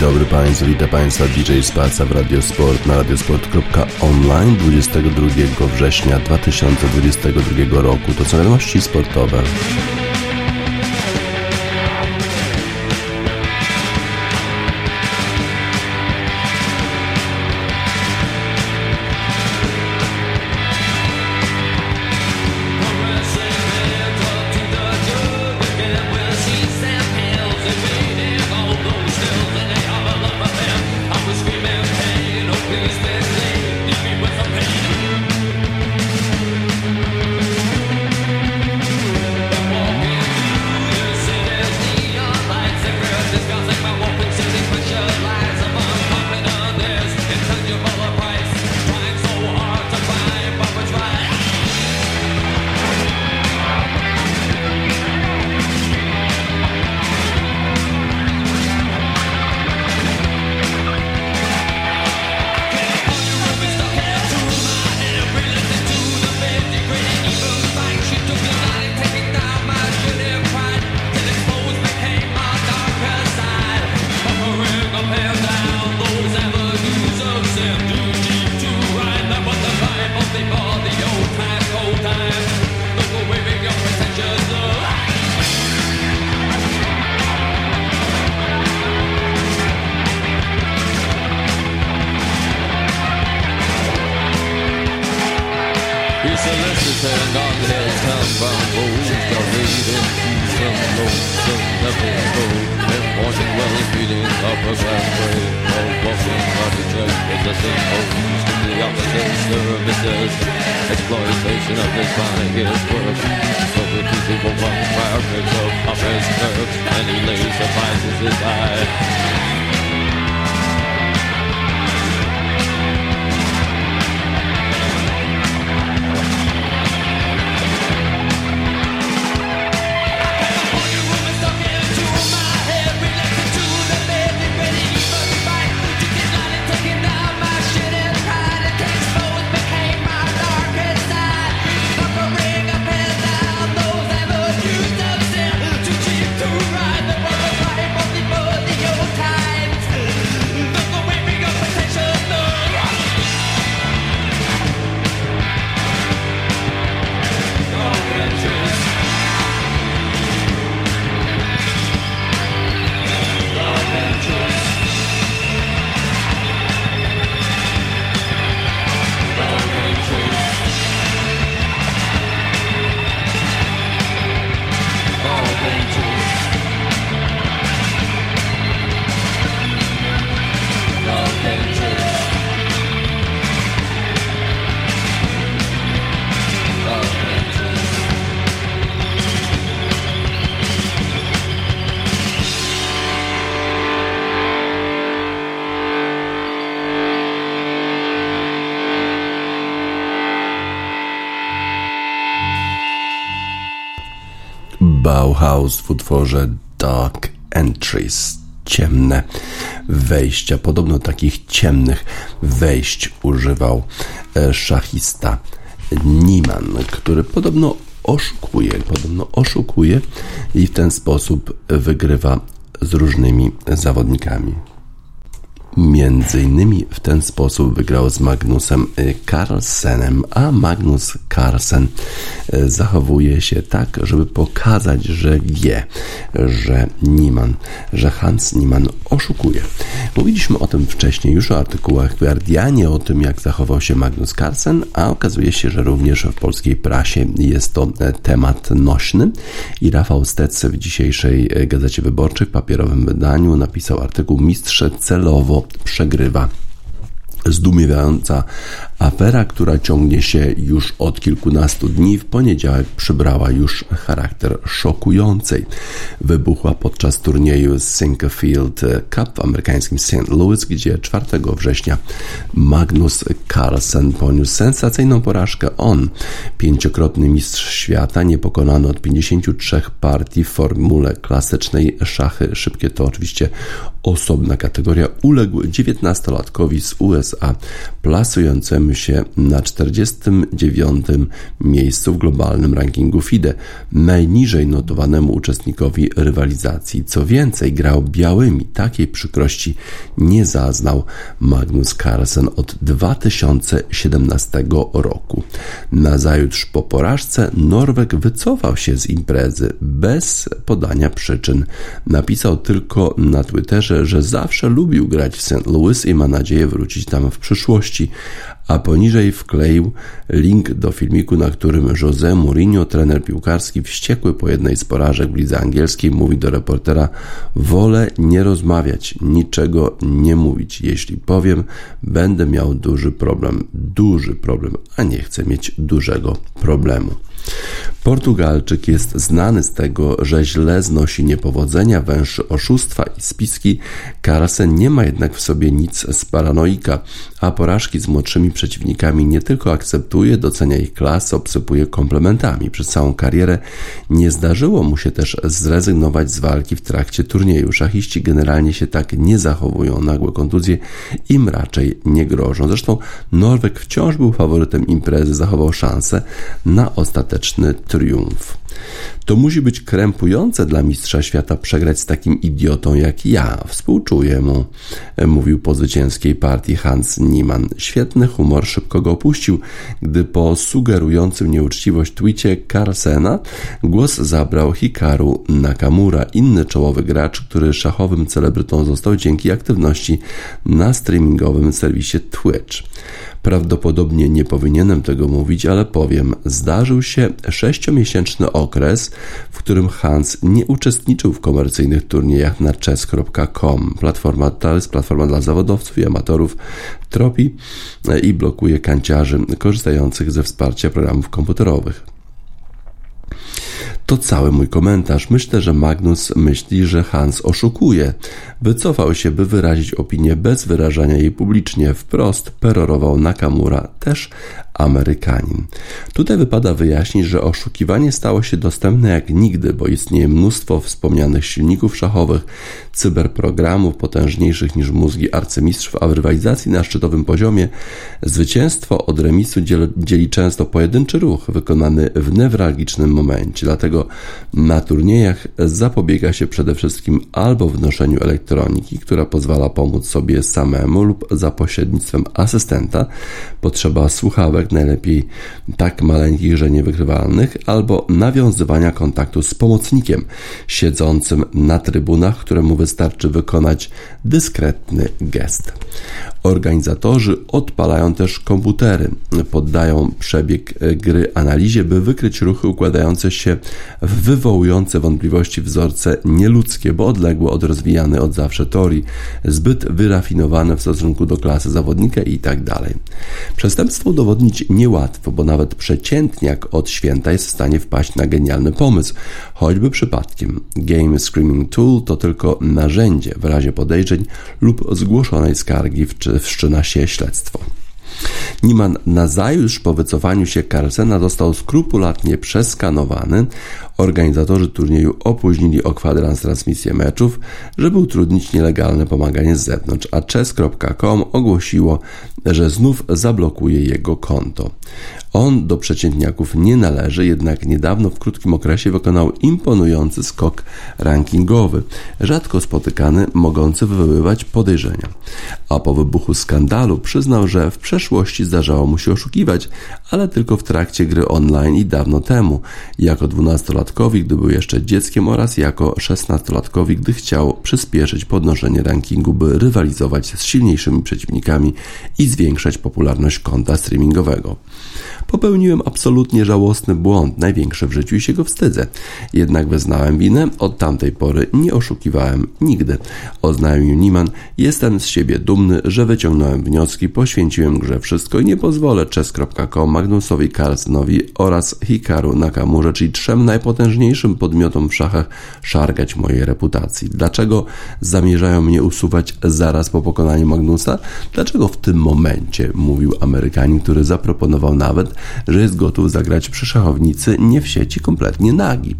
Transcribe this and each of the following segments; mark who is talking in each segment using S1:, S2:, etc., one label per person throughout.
S1: Dobry Państwu, witam Państwa DJ Spaca w Radiosport na radiosport.online 22 września 2022 roku. To są wiadomości sportowe. He solicited
S2: on his town from fools, the reading from lonesome level food. And watching well and feeding up a glass grave. Or walking on the same possessing to the opposite services. Exploitation of his mind, his. So the people from fireworks of office nerves, and he lays suffices his eye.
S1: Utworze Dark Entries. Ciemne wejścia. Podobno takich ciemnych wejść używał e, szachista Niemann, który podobno oszukuje, podobno oszukuje i w ten sposób wygrywa z różnymi zawodnikami. Między innymi w ten sposób wygrał z Magnusem Carlsenem, a Magnus Carlsen e, zachowuje się tak, żeby pokazać, że wie, że Niemann, że Hans Niemann oszukuje. Mówiliśmy o tym wcześniej już o artykułach w Guardianie, o tym jak zachował się Magnus Carlsen, a okazuje się, że również w polskiej prasie jest to e, temat nośny i Rafał Stec w dzisiejszej e, Gazecie Wyborczej w papierowym wydaniu napisał artykuł Mistrze celowo przegrywa. Zdumiewająca Afera, która ciągnie się już od kilkunastu dni, w poniedziałek przybrała już charakter szokującej. Wybuchła podczas turnieju Sinquefield Cup w amerykańskim St. Louis, gdzie 4 września Magnus Carlsen poniósł sensacyjną porażkę. On, pięciokrotny mistrz świata, niepokonany od 53 partii w formule klasycznej szachy szybkie to oczywiście osobna kategoria, uległ 19-latkowi z USA, plasującemu znajdujemy się na 49 miejscu w globalnym rankingu FIDE, najniżej notowanemu uczestnikowi rywalizacji. Co więcej, grał białymi. Takiej przykrości nie zaznał Magnus Carlsen od 2017 roku. Nazajutrz po porażce Norweg wycofał się z imprezy bez podania przyczyn. Napisał tylko na Twitterze, że zawsze lubił grać w St. Louis i ma nadzieję wrócić tam w przyszłości, a poniżej wkleił link do filmiku, na którym José Mourinho, trener piłkarski, wściekły po jednej z porażek w lidze angielskiej, mówi do reportera: Wolę nie rozmawiać, niczego nie mówić. Jeśli powiem, będę miał duży problem, duży problem, a nie chcę mieć dużego problemu. Portugalczyk jest znany z tego, że źle znosi niepowodzenia, węszy oszustwa i spiski. Carlsen nie ma jednak w sobie nic z paranoika, a porażki z młodszymi przeciwnikami nie tylko akceptuje, docenia ich klasę, obsypuje komplementami. Przez całą karierę nie zdarzyło mu się też zrezygnować z walki w trakcie turnieju. Szachiści generalnie się tak nie zachowują. Nagłe kontuzje im raczej nie grożą. Zresztą Norweg wciąż był faworytem imprezy, zachował szansę na ostateczny triumf. To musi być krępujące dla mistrza świata przegrać z takim idiotą jak ja. Współczuję mu, mówił po zwycięskiej partii Hans Niemann. Świetny humor szybko go opuścił, gdy po sugerującym nieuczciwość twicie Carlsena głos zabrał Hikaru Nakamura, inny czołowy gracz, który szachowym celebrytą został dzięki aktywności na streamingowym serwisie Twitch. Prawdopodobnie nie powinienem tego mówić, ale powiem. Zdarzył się sześciomiesięczny okres, w którym Hans nie uczestniczył w komercyjnych turniejach na chess.com. Platforma to jest platforma dla zawodowców i amatorów, tropi i blokuje kanciarzy korzystających ze wsparcia programów komputerowych. To cały mój komentarz. Myślę, że Magnus myśli, że Hans oszukuje. Wycofał się, by wyrazić opinię bez wyrażania jej publicznie. Wprost perorował Nakamura, też Amerykanin. Tutaj wypada wyjaśnić, że oszukiwanie stało się dostępne jak nigdy, bo istnieje mnóstwo wspomnianych silników szachowych, cyberprogramów potężniejszych niż mózgi arcymistrzów, a w rywalizacji na szczytowym poziomie zwycięstwo od remisu dzieli często pojedynczy ruch wykonany w newralgicznym momencie. Dlatego na turniejach zapobiega się przede wszystkim albo wnoszeniu elektroniki, która pozwala pomóc sobie samemu lub za pośrednictwem asystenta. Potrzeba słuchawek, najlepiej tak maleńkich, że niewykrywalnych, albo nawiązywania kontaktu z pomocnikiem siedzącym na trybunach, któremu wystarczy wykonać dyskretny gest. Organizatorzy odpalają też komputery, poddają przebieg gry analizie, by wykryć ruchy układające się wywołujące wątpliwości wzorce nieludzkie, bo odległe od rozwijanej od zawsze teorii, zbyt wyrafinowane w stosunku do klasy zawodnika itd. Tak Przestępstwo udowodnić niełatwo, bo nawet przeciętniak od święta jest w stanie wpaść na genialny pomysł, choćby przypadkiem. Game Screaming Tool to tylko narzędzie w razie podejrzeń lub zgłoszonej skargi wszczyna się śledztwo. Niemal nazajutrz po wycofaniu się Carlsena został skrupulatnie przeskanowany. Organizatorzy turnieju opóźnili o kwadrans transmisję meczów, żeby utrudnić nielegalne pomaganie z zewnątrz, a chess.com ogłosiło, że znów zablokuje jego konto. On do przeciętniaków nie należy, jednak niedawno w krótkim okresie wykonał imponujący skok rankingowy, rzadko spotykany, mogący wywoływać podejrzenia. A po wybuchu skandalu przyznał, że w przeszłości zdarzało mu się oszukiwać, ale tylko w trakcie gry online i dawno temu, jako dwunastolatkowi, gdy był jeszcze dzieckiem oraz jako szesnastolatkowi, gdy chciał przyspieszyć podnoszenie rankingu, by rywalizować z silniejszymi przeciwnikami i zwiększać popularność konta streamingowego. Popełniłem absolutnie żałosny błąd, największy w życiu i się go wstydzę. Jednak wyznałem winę, od tamtej pory nie oszukiwałem nigdy. Oznajmił Niman, jestem z siebie dumny, że wyciągnąłem wnioski, poświęciłem grze wszystko i nie pozwolę chess.com, Magnusowi Carlsenowi oraz Hikaru Nakamurze, czyli trzem najpotężniejszym podmiotom w szachach, szargać mojej reputacji. Dlaczego zamierzają mnie usuwać zaraz po pokonaniu Magnusa? Dlaczego w tym momencie, mówił Amerykanin, który zaproponował nawet, że jest gotów zagrać przy szachownicy nie w sieci kompletnie nagi.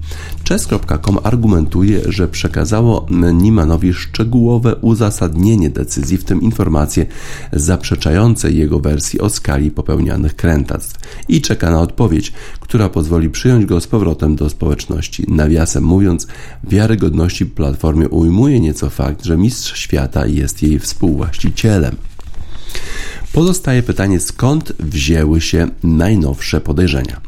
S1: Chess.com argumentuje, że przekazało Nimanowi szczegółowe uzasadnienie decyzji, w tym informacje zaprzeczające jego wersji o skali popełnianych krętactw i czeka na odpowiedź, która pozwoli przyjąć go z powrotem do społeczności. Nawiasem mówiąc, wiarygodności platformie ujmuje nieco fakt, że mistrz świata jest jej współwłaścicielem. Pozostaje pytanie, skąd wzięły się najnowsze podejrzenia.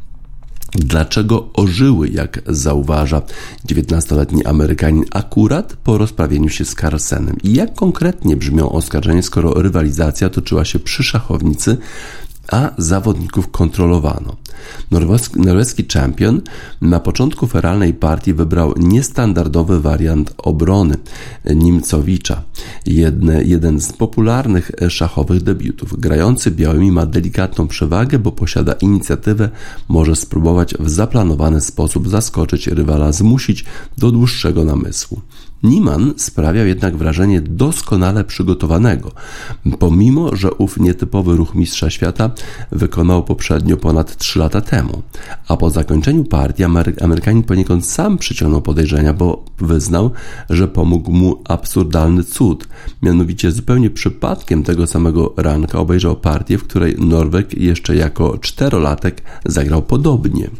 S1: Dlaczego ożyły, jak zauważa 19-letni Amerykanin, akurat po rozprawieniu się z Carlsenem? I jak konkretnie brzmią oskarżenia, skoro rywalizacja toczyła się przy szachownicy, a zawodników kontrolowano? Norweski, norweski champion na początku feralnej partii wybrał niestandardowy wariant obrony Nimcowicza, jedne, jeden z popularnych szachowych debiutów. Grający białymi ma delikatną przewagę, bo posiada inicjatywę, może spróbować w zaplanowany sposób zaskoczyć rywala, zmusić do dłuższego namysłu. Nieman sprawiał jednak wrażenie doskonale przygotowanego, pomimo że ów nietypowy ruch mistrza świata wykonał poprzednio ponad 3 lata temu. A po zakończeniu partii Amerykanin poniekąd sam przyciągnął podejrzenia, bo wyznał, że pomógł mu absurdalny cud. Mianowicie zupełnie przypadkiem tego samego ranka obejrzał partię, w której Norweg jeszcze jako czterolatek zagrał podobnie.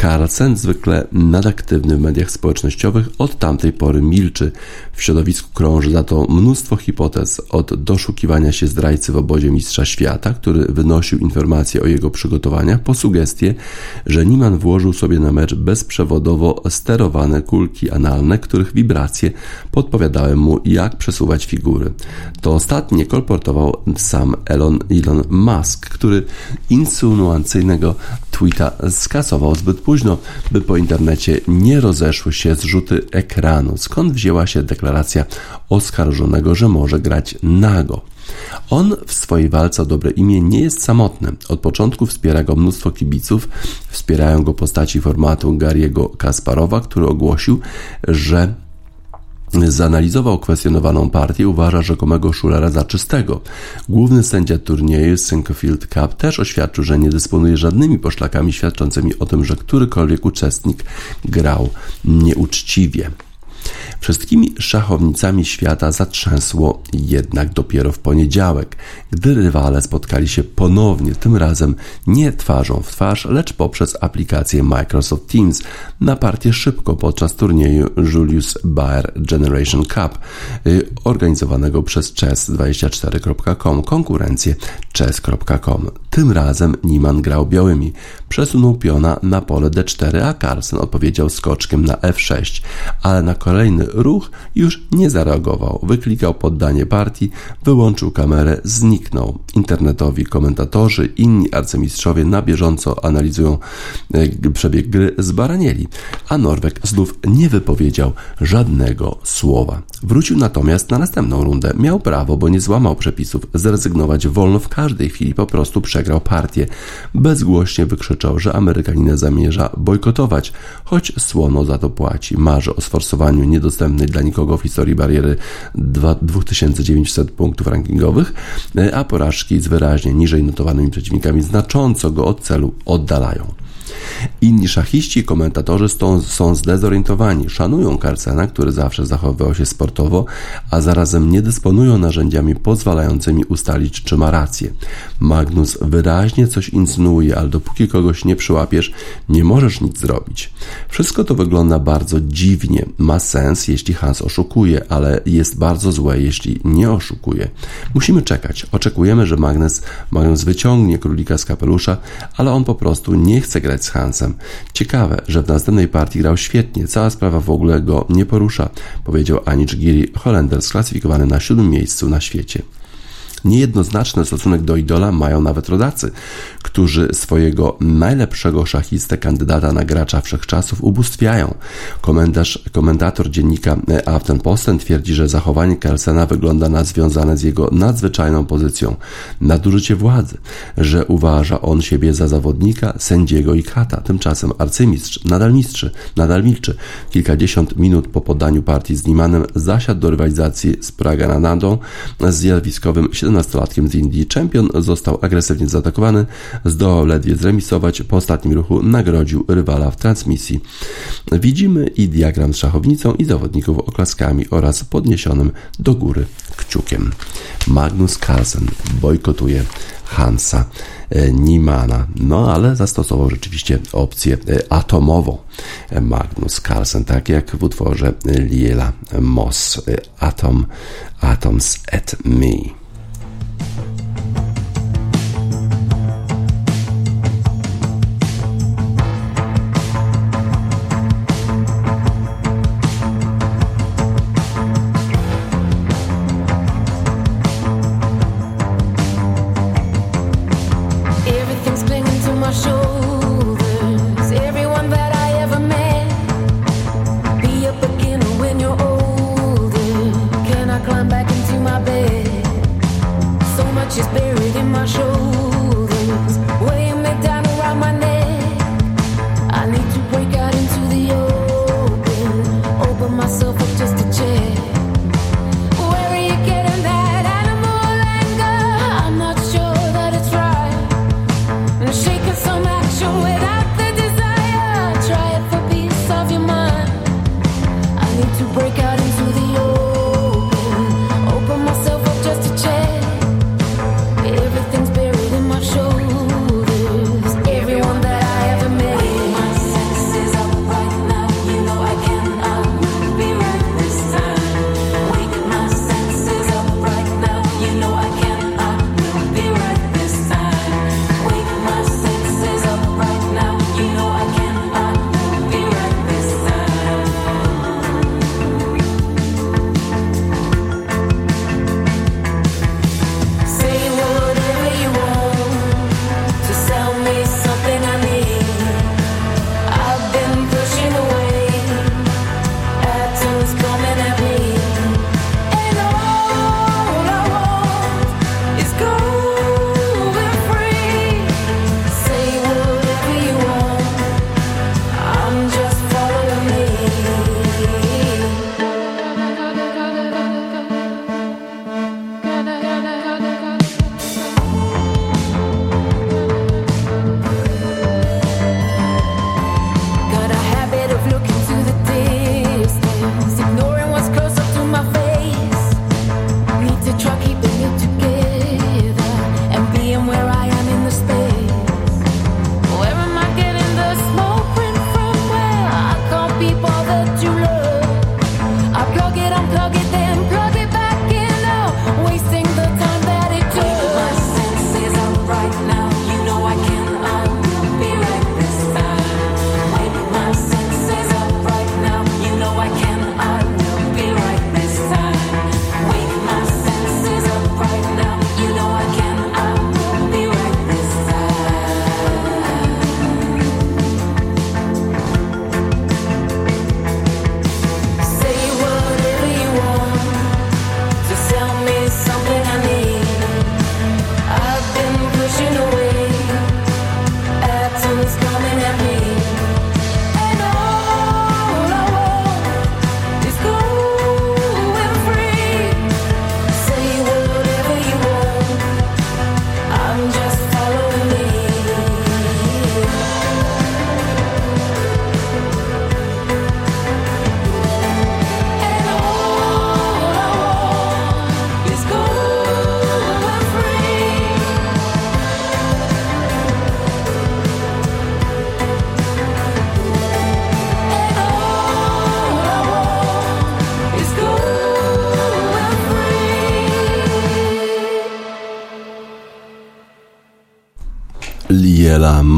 S1: Carlsen, zwykle nadaktywny w mediach społecznościowych, od tamtej pory milczy. W środowisku krąży za to mnóstwo hipotez, od doszukiwania się zdrajcy w obozie Mistrza Świata, który wynosił informacje o jego przygotowaniach, po sugestie, że Niemann włożył sobie na mecz bezprzewodowo sterowane kulki analne, których wibracje podpowiadały mu, jak przesuwać figury. To ostatnie kolportował sam Elon, Elon Musk, który insynuacyjnego tweeta skasował zbyt późno, by po internecie nie rozeszły się zrzuty ekranu. Skąd wzięła się deklaracja oskarżonego, że może grać nago? On w swojej walce o dobre imię nie jest samotny. Od początku wspiera go mnóstwo kibiców. Wspierają go postaci formatu Gariego Kasparowa, który ogłosił, że zanalizował kwestionowaną partię uważa rzekomego Schulera za czystego. Główny sędzia turnieju Sinquefield Cup też oświadczył, że nie dysponuje żadnymi poszlakami świadczącymi o tym, że którykolwiek uczestnik grał nieuczciwie. Wszystkimi szachownicami świata zatrzęsło jednak dopiero w poniedziałek, gdy rywale spotkali się ponownie, tym razem nie twarzą w twarz, lecz poprzez aplikację Microsoft Teams na partię szybko podczas turnieju Julius Baer Generation Cup y, organizowanego przez chess24.com, konkurencję chess.com. Tym razem Niemann grał białymi. Przesunął piona na pole d4, a Carlsen odpowiedział skoczkiem na f6, ale na kolejny ruch już nie zareagował. Wyklikał poddanie partii, wyłączył kamerę, zniknął. Internetowi komentatorzy, inni arcymistrzowie na bieżąco analizują e, przebieg gry zbaranieli, a Norweg znów nie wypowiedział żadnego słowa. Wrócił natomiast na następną rundę. Miał prawo, bo nie złamał przepisów, zrezygnować wolno w każdej chwili, po prostu przegrał partię. Bezgłośnie wykrzyczał, że Amerykaninę zamierza bojkotować, choć słono za to płaci. Marzy o sforsowaniu niedostępnej dla nikogo w historii bariery 2900 punktów rankingowych, a porażki z wyraźnie niżej notowanymi przeciwnikami znacząco go od celu oddalają. Inni szachiści i komentatorzy są, zdezorientowani, szanują Carlsena, który zawsze zachowywał się sportowo, a zarazem nie dysponują narzędziami pozwalającymi ustalić, czy ma rację. Magnus wyraźnie coś insynuuje, ale dopóki kogoś nie przyłapiesz, nie możesz nic zrobić. Wszystko to wygląda bardzo dziwnie. Ma sens, jeśli Hans oszukuje, ale jest bardzo złe, jeśli nie oszukuje. Musimy czekać. Oczekujemy, że Magnus, Magnus wyciągnie królika z kapelusza, ale on po prostu nie chce grać z Hansem. Ciekawe, że w następnej partii grał świetnie, cała sprawa w ogóle go nie porusza, powiedział Anish Giri, Holender sklasyfikowany na siódmym miejscu na świecie. Niejednoznaczny stosunek do idola mają nawet rodacy, którzy swojego najlepszego szachistę kandydata na gracza wszechczasów ubóstwiają. Komentarz, komentator dziennika Aftenposten twierdzi, że zachowanie Carlsena wygląda na związane z jego nadzwyczajną pozycją, nadużycie władzy, że uważa on siebie za zawodnika, sędziego i kata. Tymczasem arcymistrz nadal mistrz, nadal milczy. Kilkadziesiąt minut po poddaniu partii z Nimanem zasiadł do rywalizacji z Pragananadą z zjawiskowym 17
S3: 17-latkiem z Indii. Czempion został agresywnie zaatakowany, zdołał ledwie zremisować, po ostatnim ruchu nagrodził rywala w transmisji. Widzimy i diagram z szachownicą i zawodników oklaskami oraz podniesionym do góry kciukiem. Magnus Carlsen bojkotuje Hansa e, Niemana. No ale zastosował rzeczywiście opcję e, atomową Magnus Carlsen, tak jak w utworze Liela Moss Atom, Atoms at Me.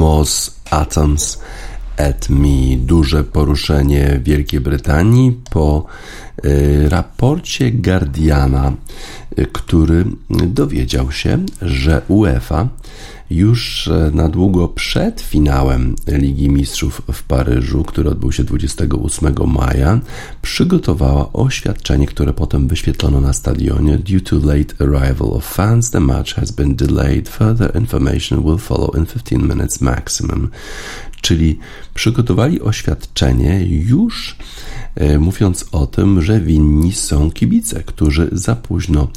S3: Moss Atoms at Me. Duże poruszenie Wielkiej Brytanii po y, raporcie Guardiana, y, który dowiedział się, że UEFA już e, na długo przed finałem Ligi Mistrzów w Paryżu, który odbył się 28 maja, przygotowała oświadczenie, które potem wyświetlono na stadionie. Due to late arrival of fans, the match has been delayed. Further information will follow in 15 minutes maximum. Czyli przygotowali oświadczenie już
S1: mówiąc o tym, że winni są kibice, którzy za późno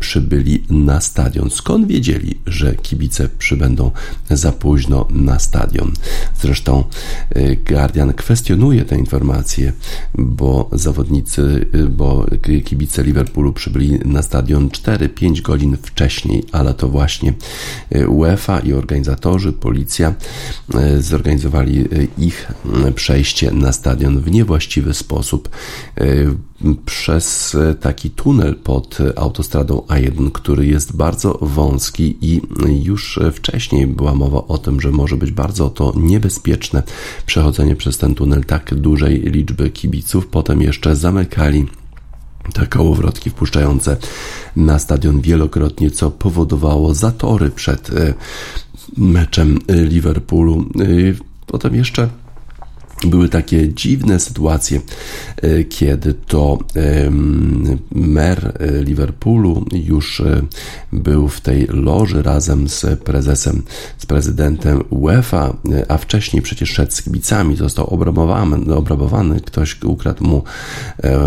S1: przybyli na stadion. Skąd wiedzieli, że kibice przybędą za późno na stadion? Zresztą Guardian kwestionuje te informacje, bo zawodnicy, bo kibice Liverpoolu przybyli na stadion 4-5 godzin wcześniej, ale to właśnie UEFA i organizatorzy, policja zorganizowali ich przejście na stadion w niewłaściwy sposób przez taki tunel pod autostradą A1, który jest bardzo wąski i już wcześniej była mowa o tym, że może być bardzo to niebezpieczne przechodzenie przez ten tunel tak dużej liczby kibiców. Potem jeszcze zamykali te kołowrotki wpuszczające na stadion wielokrotnie, co powodowało zatory przed e, meczem Liverpoolu. E, potem jeszcze były takie dziwne sytuacje, e, kiedy to mer e, Liverpoolu już e, był w tej loży razem z prezesem, z prezydentem UEFA, a wcześniej przecież szedł z kibicami, został obrabowany, obrabowany ktoś ukradł mu,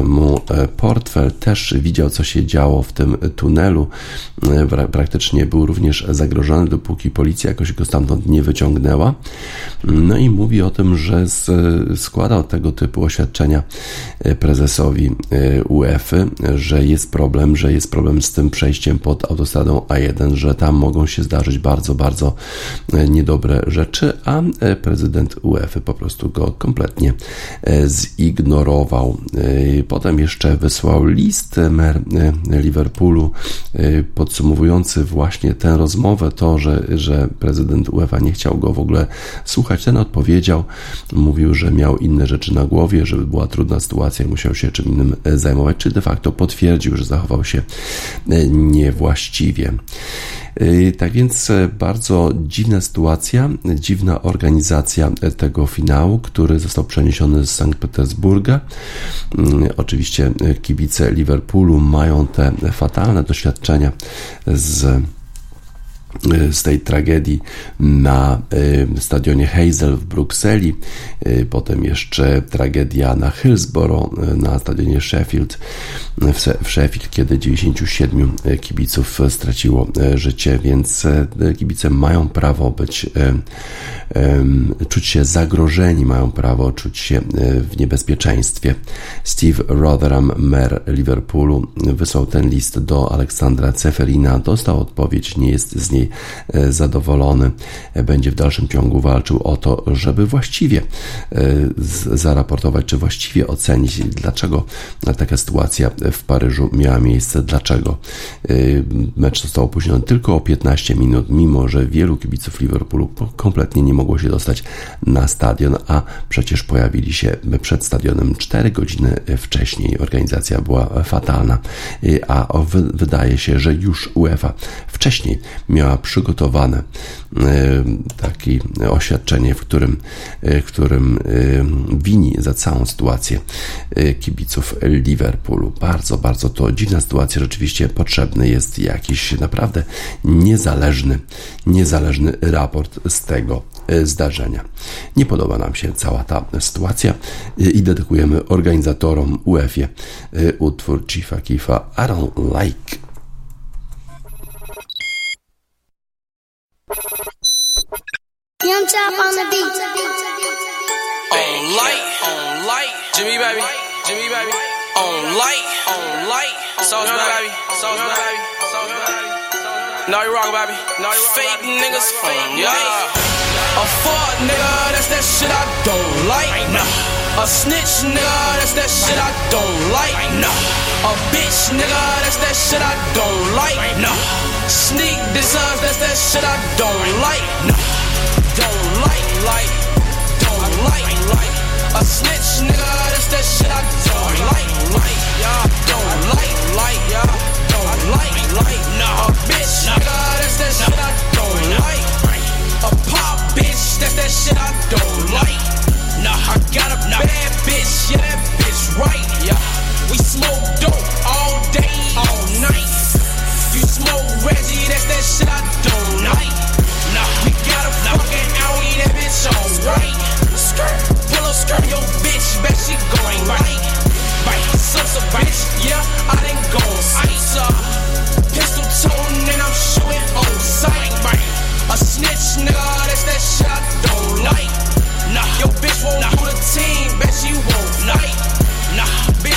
S1: mu portfel, też widział co się działo w tym tunelu, praktycznie był również zagrożony, dopóki policja jakoś go stamtąd nie wyciągnęła. No i mówi o tym, że z składał tego typu oświadczenia e, prezesowi e, UEFA, że jest problem, że jest problem z tym przejściem pod autostradą A1, że tam mogą się zdarzyć bardzo, bardzo e, niedobre rzeczy, a prezydent UEFA po prostu go kompletnie zignorował. Potem jeszcze wysłał list mer Liverpoolu podsumowujący właśnie tę rozmowę, to, że, że prezydent UEFA nie chciał go w ogóle słuchać. Ten odpowiedział, mówił, że miał inne rzeczy na głowie, żeby była trudna sytuacja i musiał się czym innym e, zajmować, czy de facto potwierdził, że zachował się e, niewłaściwie. E, tak więc bardzo dziwna sytuacja, dziwna organizacja tego finału, który został przeniesiony z Sankt Petersburga. Mm, oczywiście kibice Liverpoolu mają te fatalne doświadczenia z z tej tragedii na y, stadionie Hazel w Brukseli, y, potem jeszcze tragedia na Hillsborough na stadionie Sheffield. W Sheffield, kiedy 97 kibiców straciło życie, więc kibice mają prawo być czuć się zagrożeni, mają prawo czuć się w niebezpieczeństwie. Steve Rotherham, mer Liverpoolu, wysłał ten list do Aleksandra Ceferina, dostał odpowiedź, nie jest z niej E, zadowolony. Będzie w dalszym ciągu walczył o to, żeby właściwie e, zaraportować, czy właściwie ocenić, dlaczego taka sytuacja w Paryżu miała miejsce, dlaczego e, mecz został opóźniony tylko o 15 minut, mimo że wielu kibiców Liverpoolu kompletnie nie mogło się dostać na stadion, a przecież pojawili się przed stadionem 4 godziny wcześniej. Organizacja była fatalna, a wydaje się, że już UEFA wcześniej miała przygotowane e, takie oświadczenie, w którym, e, w którym e, wini za całą sytuację kibiców Liverpoolu. Bardzo, bardzo to dziwna sytuacja. Rzeczywiście potrzebny jest jakiś naprawdę niezależny, niezależny raport z tego zdarzenia. Nie podoba nam się cała ta sytuacja i dedykujemy organizatorom UEFA utwór Chiefa Kifa I don't like Young on the beat. On light, on light. Jimmy baby, Jimmy baby. On light, on light. Sauce baby, sauce baby, sauce baby. No, you wrong, baby. No, you wrong. Fake niggas, fake, yeah. A fuck nigga, that's that shit I don't like. A snitch nigga, that's that shit I don't like. A bitch nigga, that's that shit I don't like. Sneak designs, that's that shit I don't like don't like, don't like, like. A snitch, nigga, that's that shit I don't like, like, yeah. Don't like, like, yeah. Don't like, like, nah. Bitch, nigga, that's that shit I don't like. A pop bitch, that's that shit I don't like. Nah, I got a bad bitch, yeah, that bitch right, yeah. We smoke dope all day, all night. You smoke Reggie, that's that shit I don't like. Nah, we got a fucking Audi, that bitch on white. Skirt, Pull up skirt, yo
S4: bitch, bet she going right. Bite, slips a bitch, yeah, I didn't go ice up. Pistol tone and I'm shooting on sight. Bite, a snitch, nigga, that's that shot don't like. Nah, yo bitch won't nah. do the team, bet she won't like. Nah, bitch.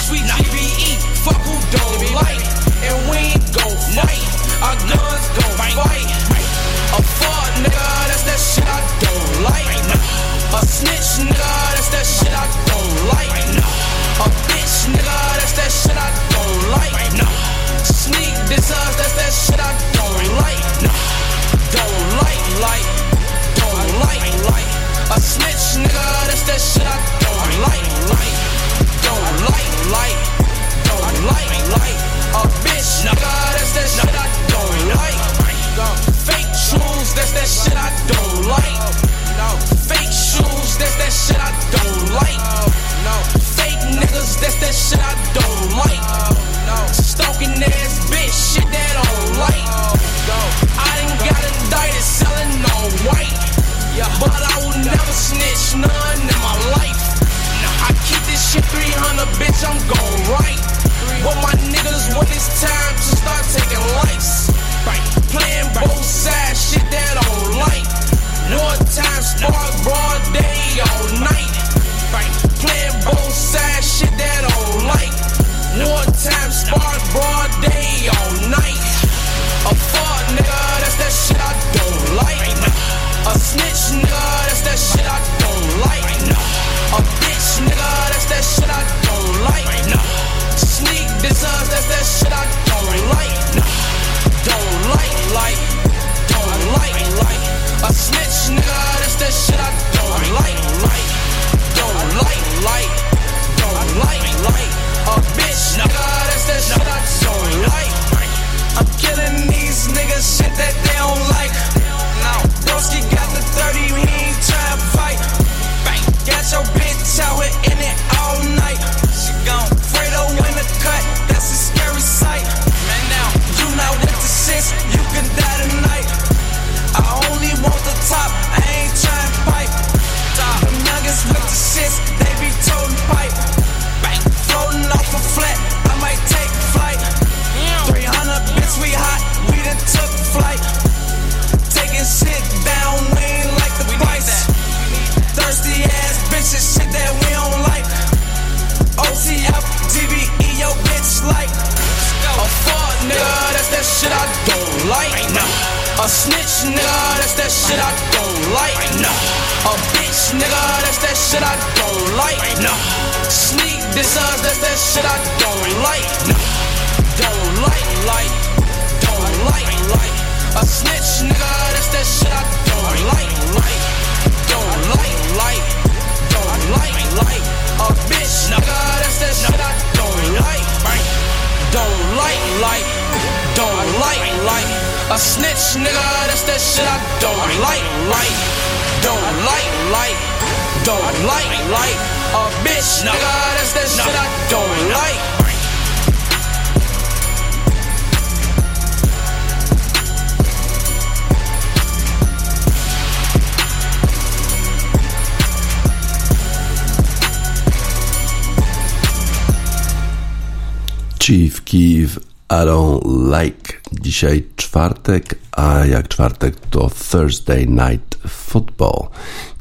S1: czwartek to Thursday Night Football.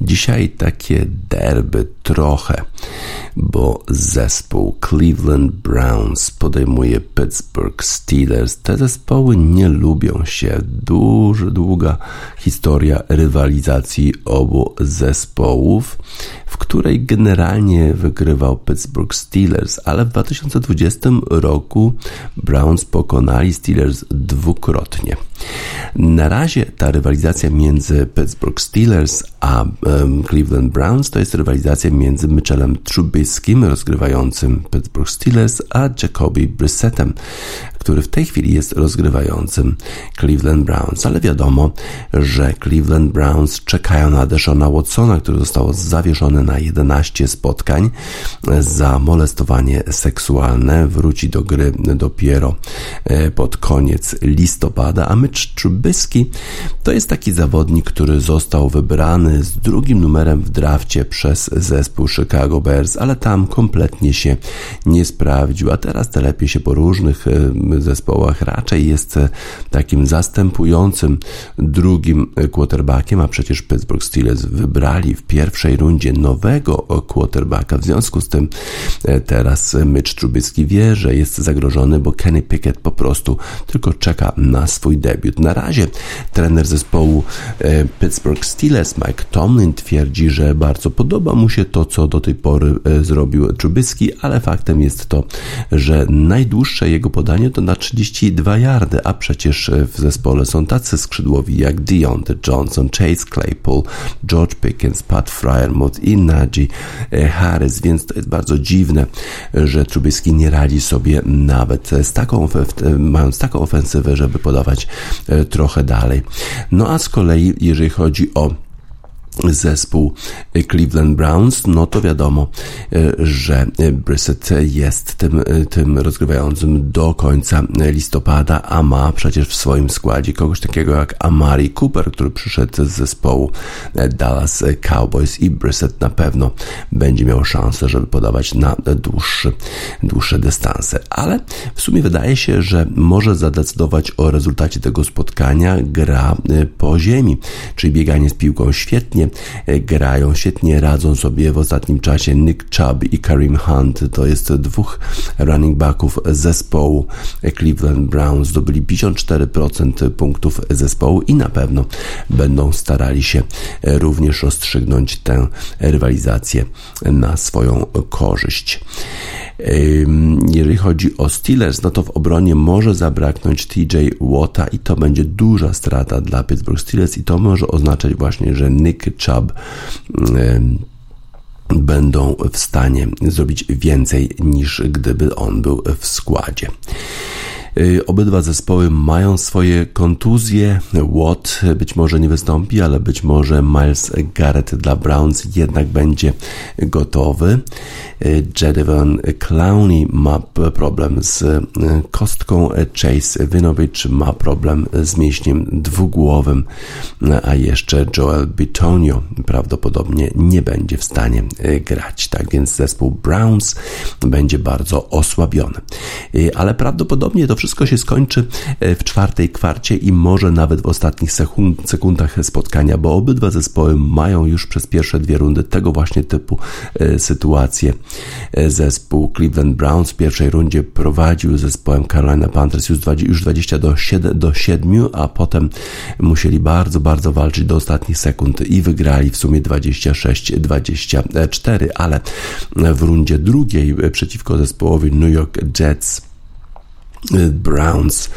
S1: Dzisiaj takie derby trochę, bo zespół Cleveland Browns podejmuje Pittsburgh Steelers. Te zespoły nie lubią się. Duża, długa historia rywalizacji obu zespołów w której generalnie wygrywał Pittsburgh Steelers, ale w 2020 roku Browns pokonali Steelers dwukrotnie. Na razie ta rywalizacja między Pittsburgh Steelers a um, Cleveland Browns to jest rywalizacja między Mitchellem Trubiskim, rozgrywającym Pittsburgh Steelers, a Jacoby Brissettem, który w tej chwili jest rozgrywającym Cleveland Browns, ale wiadomo, że Cleveland Browns czekają na Deshona Watsona, który został zawieszony na 11 spotkań za molestowanie seksualne. Wróci do gry dopiero e, pod koniec listopada, a Mitch Trubisky to jest taki zawodnik, który został wybrany z drugim numerem w drafcie przez zespół Chicago Bears, ale tam kompletnie się nie sprawdził, a teraz telepie się po różnych e, zespołach. Raczej jest e, takim zastępującym drugim quarterbackiem, a przecież Pittsburgh Steelers wybrali w pierwszej rundzie nowego quarterbacka. W związku z tym e, teraz Mitch Trubisky wie, że jest zagrożony, bo Kenny Pickett po prostu tylko czeka na swój debiut. Na razie trener zespołu Pittsburgh Steelers Mike Tomlin twierdzi, że bardzo podoba mu się to, co do tej pory zrobił Trubisky, ale faktem jest to, że najdłuższe jego podanie na 32 yardy, a przecież w zespole są tacy skrzydłowi jak Deontay Johnson, Chase Claypool, George Pickens, Pat Fryermuth i Najee Harris, więc to jest bardzo dziwne, że Trubisky nie radzi sobie nawet z taką, mając taką ofensywę, żeby podawać e, trochę dalej. No a z kolei, jeżeli chodzi o zespół Cleveland Browns, no to wiadomo, e, że Brissett jest tym, e, tym rozgrywającym do końca listopada, a ma przecież w swoim składzie kogoś takiego jak Amari Cooper, który przyszedł z zespołu Dallas Cowboys i Brissett na pewno będzie miał szansę, żeby podawać na dłuższy, dłuższe dystanse. Ale w sumie wydaje się, że może zadecydować o rezultacie tego spotkania gra e, po ziemi, czyli bieganie z piłką świetnie, E, grają, świetnie radzą sobie w ostatnim czasie Nick Chubb i Karim Hunt. To jest dwóch running backów zespołu Cleveland Browns. Zdobyli 54% punktów zespołu i na pewno będą starali się również rozstrzygnąć tę rywalizację na swoją korzyść. Jeżeli chodzi o Steelers, no to w obronie może zabraknąć TJ Watta i to będzie duża strata dla Pittsburgh Steelers i to może oznaczać właśnie, że Nick Chubb będą w stanie zrobić więcej niż gdyby on był w składzie. Y, obydwa zespoły mają swoje kontuzje. Watt być może nie wystąpi, ale być może Miles Garrett dla Browns jednak będzie gotowy. Y, Jadevon Clowney ma problem z y, kostką. Chase Winovich ma problem z mięśniem dwugłowym, a jeszcze Joel Bitonio prawdopodobnie nie będzie w stanie grać. Tak więc zespół Browns będzie bardzo osłabiony. Ale prawdopodobnie to wszystko wszystko się skończy e, w czwartej kwarcie i może nawet w ostatnich sekund, sekundach spotkania, bo obydwa zespoły mają już przez pierwsze dwie rundy tego właśnie typu e, sytuacje. E, zespół Cleveland Browns w pierwszej rundzie prowadził zespołem Carolina Panthers już 20 do 7, do 7 a potem musieli bardzo, bardzo walczyć do ostatnich sekund i wygrali w sumie 26-24, ale w rundzie drugiej przeciwko zespołowi New York Jets Browns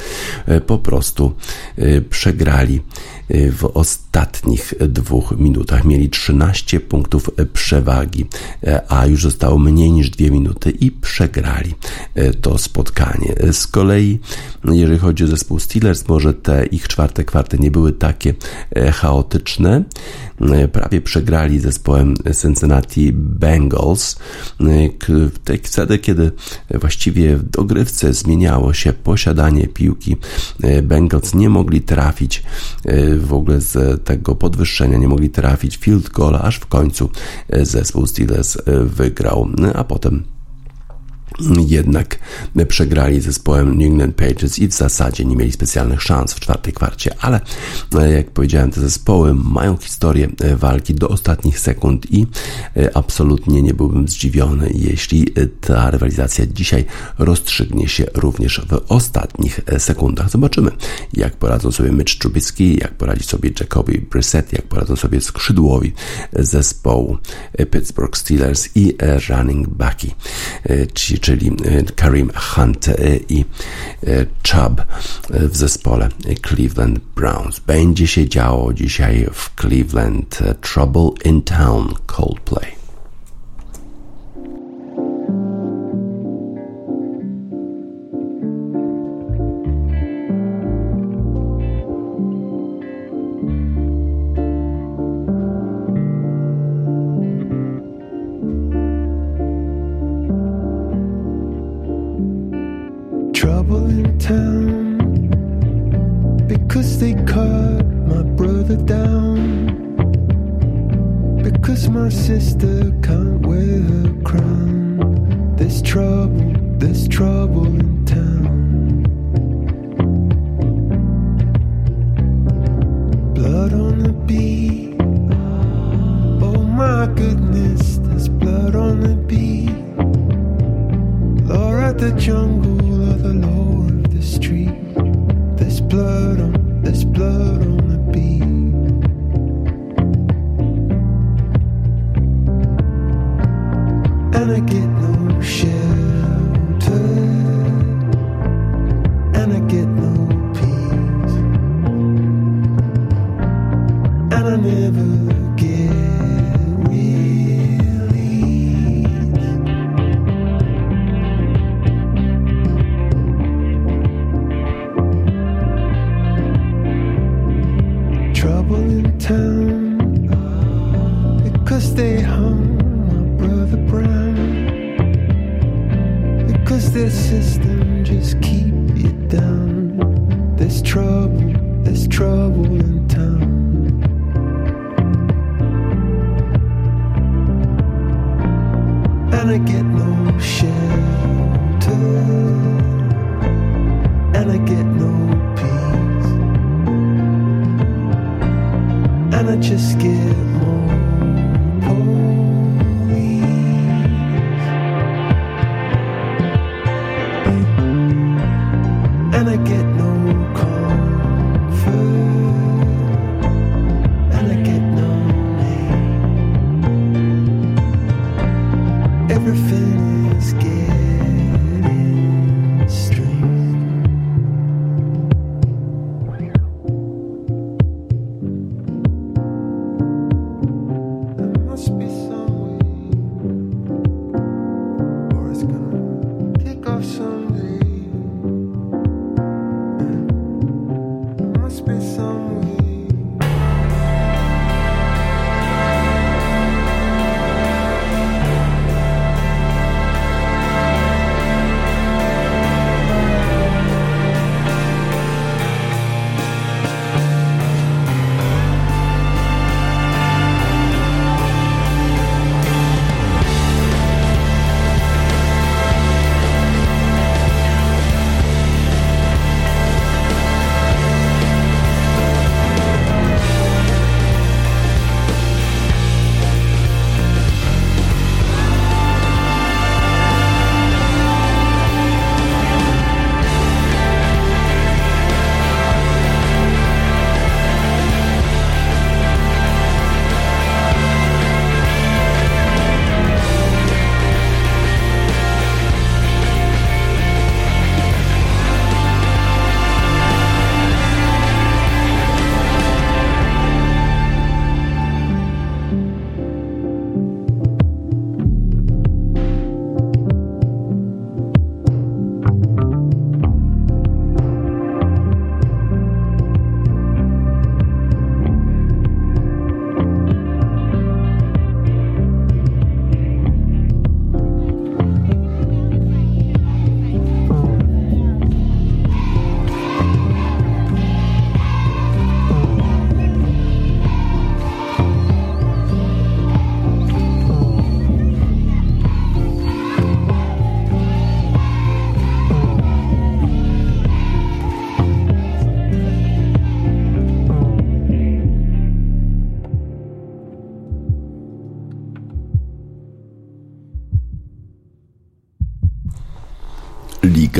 S1: e, po prostu e, przegrali w ostatnich dwóch minutach. Mieli 13 punktów przewagi, a już zostało mniej niż dwie minuty i przegrali to spotkanie. Z kolei, jeżeli chodzi o zespół Steelers, może te ich czwarte kwarty nie były takie chaotyczne. Prawie przegrali zespołem Cincinnati Bengals. Wtedy, kiedy właściwie w dogrywce zmieniało się posiadanie piłki. E, Bengals nie mogli trafić e, w ogóle z tego podwyższenia, nie mogli trafić field goala, aż w końcu e, zespół Steelers wygrał, a potem jednak przegrali zespołem New England Patriots i w zasadzie nie mieli specjalnych szans w czwartej kwarcie, ale e, jak powiedziałem, te zespoły mają historię e, walki do ostatnich sekund i e, absolutnie nie byłbym zdziwiony, jeśli ta rywalizacja dzisiaj rozstrzygnie się również w ostatnich sekundach. Zobaczymy, jak poradzą sobie Mitch Trubisky, jak poradzi sobie Jacoby Brissett, jak poradzą sobie skrzydłowi zespołu Pittsburgh Steelers i running backi, czyli czyli e, Karim Hunt e, i e, Chubb w zespole Cleveland Browns. Będzie się działo dzisiaj w Cleveland Trouble in Town Coldplay.
S5: My sister can't wear her crown. There's trouble, there's trouble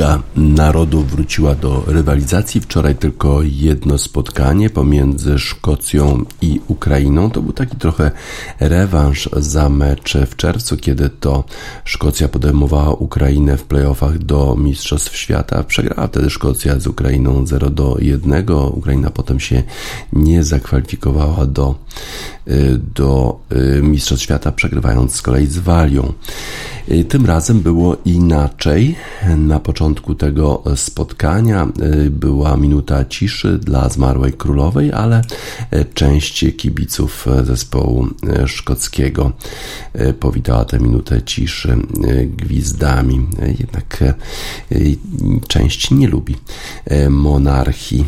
S1: Liga Narodów wróciła do rywalizacji. Wczoraj tylko jedno spotkanie pomiędzy Szkocją i Ukrainą. To był taki trochę rewanż za mecz w czerwcu, kiedy to Szkocja podejmowała Ukrainę w playoffach do Mistrzostw Świata. Przegrała wtedy Szkocja z Ukrainą 0 do 1. Ukraina potem się nie zakwalifikowała do, do Mistrzostw Świata, przegrywając z kolei z Walią. Y, Tym razem było inaczej. Na początku tego spotkania y, była minuta ciszy dla zmarłej królowej, ale y, część kibiców zespołu szkockiego powitała tę minutę ciszy gwizdami. Jednak część nie lubi monarchii.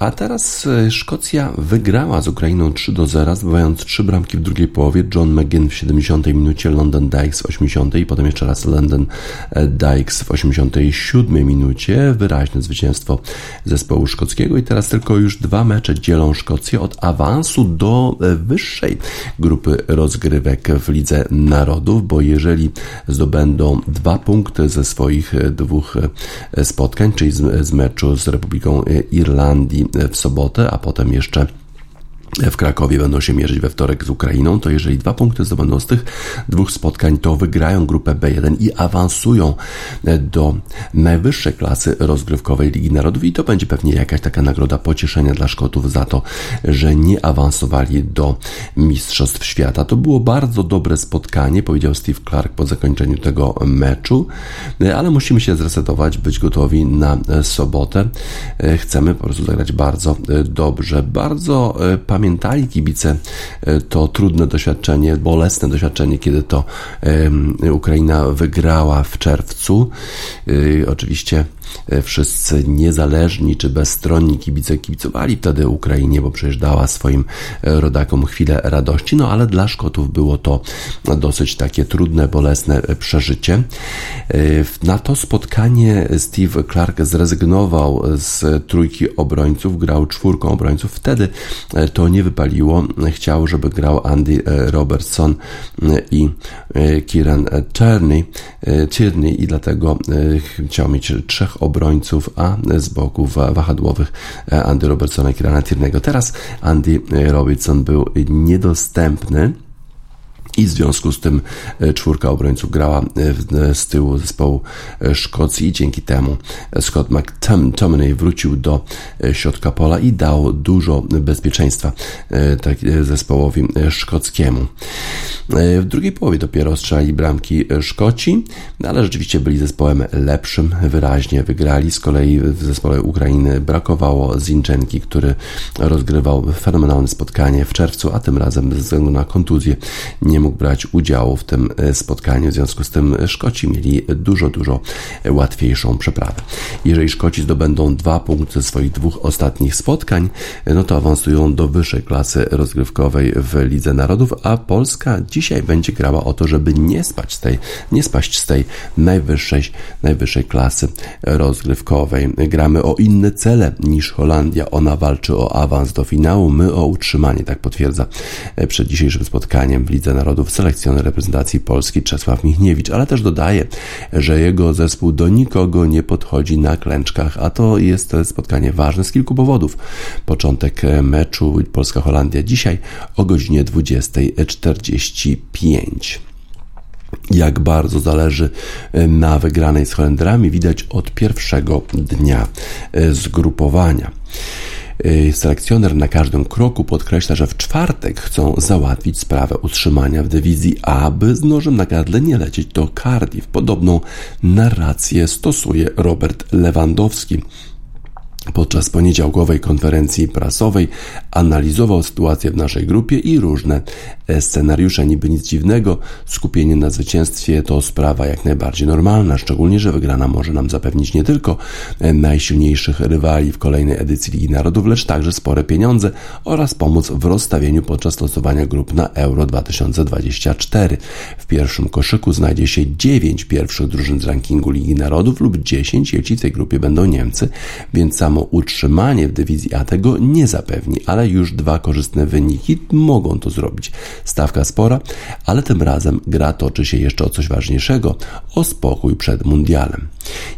S1: A teraz y, Szkocja wygrała z Ukrainą 3 do 0, zdobywając trzy bramki w drugiej połowie. John McGinn w 70 minucie, London Dykes w 80 i potem jeszcze raz London e, Dykes w 87 minucie. Wyraźne zwycięstwo zespołu szkockiego i teraz tylko już dwa mecze dzielą Szkocję od awansu do e, wyższej grupy rozgrywek w Lidze Narodów, bo jeżeli zdobędą dwa punkty ze swoich e, dwóch e, spotkań, czyli z, meczu z Republiką e, Irlandii w sobotę, a potem jeszcze w Krakowie będą się mierzyć we wtorek z Ukrainą, to jeżeli dwa punkty zdobędą z tych dwóch spotkań, to wygrają grupę B1 i awansują do najwyższej klasy rozgrywkowej Ligi Narodów i to będzie pewnie jakaś taka nagroda pocieszenia dla Szkotów za to, że nie awansowali do Mistrzostw Świata. To było bardzo dobre spotkanie, powiedział Steve Clark po zakończeniu tego meczu, ale musimy się zresetować, być gotowi na sobotę. Chcemy po prostu zagrać bardzo dobrze, bardzo pamiętali kibice e, to trudne doświadczenie, bolesne doświadczenie, kiedy to Ukraina wygrała w czerwcu. E, oczywiście wszyscy niezależni czy bezstronni kibice kibicowali wtedy Ukrainie, bo przecież dała swoim rodakom chwilę radości, no ale dla Szkotów było to dosyć takie trudne, bolesne przeżycie. Na to spotkanie Steve Clark zrezygnował z trójki obrońców, grał czwórką obrońców. Wtedy to nie wypaliło. Chciał, żeby grał Andy Robertson i Kieran Tierney, Tierney i dlatego chciał mieć trzech obrońców, a z boków wahadłowych Andy Robertsona i Kierana Tierney'ego. Teraz Andy Robertson był niedostępny. I w związku z tym czwórka obrońców grała z tyłu zespołu Szkocji i dzięki temu Scott McTominay wrócił do środka pola i dał dużo bezpieczeństwa tak, zespołowi szkockiemu. W drugiej połowie dopiero strzelali bramki Szkoci, no ale rzeczywiście byli zespołem lepszym, wyraźnie wygrali. Z kolei w zespole Ukrainy brakowało Zinczenki, który rozgrywał fenomenalne spotkanie w czerwcu, a tym razem ze względu na kontuzję nie brać udziału w tym spotkaniu. W związku z tym Szkoci mieli dużo, dużo łatwiejszą przeprawę. Jeżeli Szkoci zdobędą dwa punkty ze swoich dwóch ostatnich spotkań, no to awansują do wyższej klasy rozgrywkowej w Lidze Narodów, a Polska dzisiaj będzie grała o to, żeby nie spać z tej, nie spaść z tej najwyższej, najwyższej klasy rozgrywkowej. Gramy o inne cele niż Holandia. Ona walczy o awans do finału, my o utrzymanie, tak potwierdza przed dzisiejszym spotkaniem w Lidze Narodów selekcjoner reprezentacji Polski Czesław Michniewicz, ale też dodaje, że jego zespół do nikogo nie podchodzi na klęczkach, a to jest spotkanie ważne z kilku powodów. Początek meczu Polska-Holandia dzisiaj o godzinie 20.45 jak bardzo zależy na wygranej z Holendrami, widać od pierwszego dnia zgrupowania. Selekcjoner na każdym kroku podkreśla, że w czwartek chcą załatwić sprawę utrzymania w dywizji A, by z nożem na gardle nie lecieć do Cardiff. Podobną narrację stosuje Robert Lewandowski. Podczas poniedziałkowej konferencji prasowej analizował sytuację w naszej grupie i różne scenariusze. Niby nic dziwnego, skupienie na zwycięstwie to sprawa jak najbardziej normalna, szczególnie, że wygrana może nam zapewnić nie tylko najsilniejszych rywali w kolejnej edycji Ligi Narodów, lecz także spore pieniądze oraz pomóc w rozstawieniu podczas losowania grup na Euro 2024. W pierwszym koszyku znajdzie się 9 pierwszych drużyn z rankingu Ligi Narodów lub 10, jeśli w tej grupie będą Niemcy, więc samo utrzymanie w dywizji A tego nie zapewni, ale już dwa korzystne wyniki mogą to zrobić. Stawka spora, ale tym razem gra toczy się jeszcze o coś ważniejszego o spokój przed mundialem.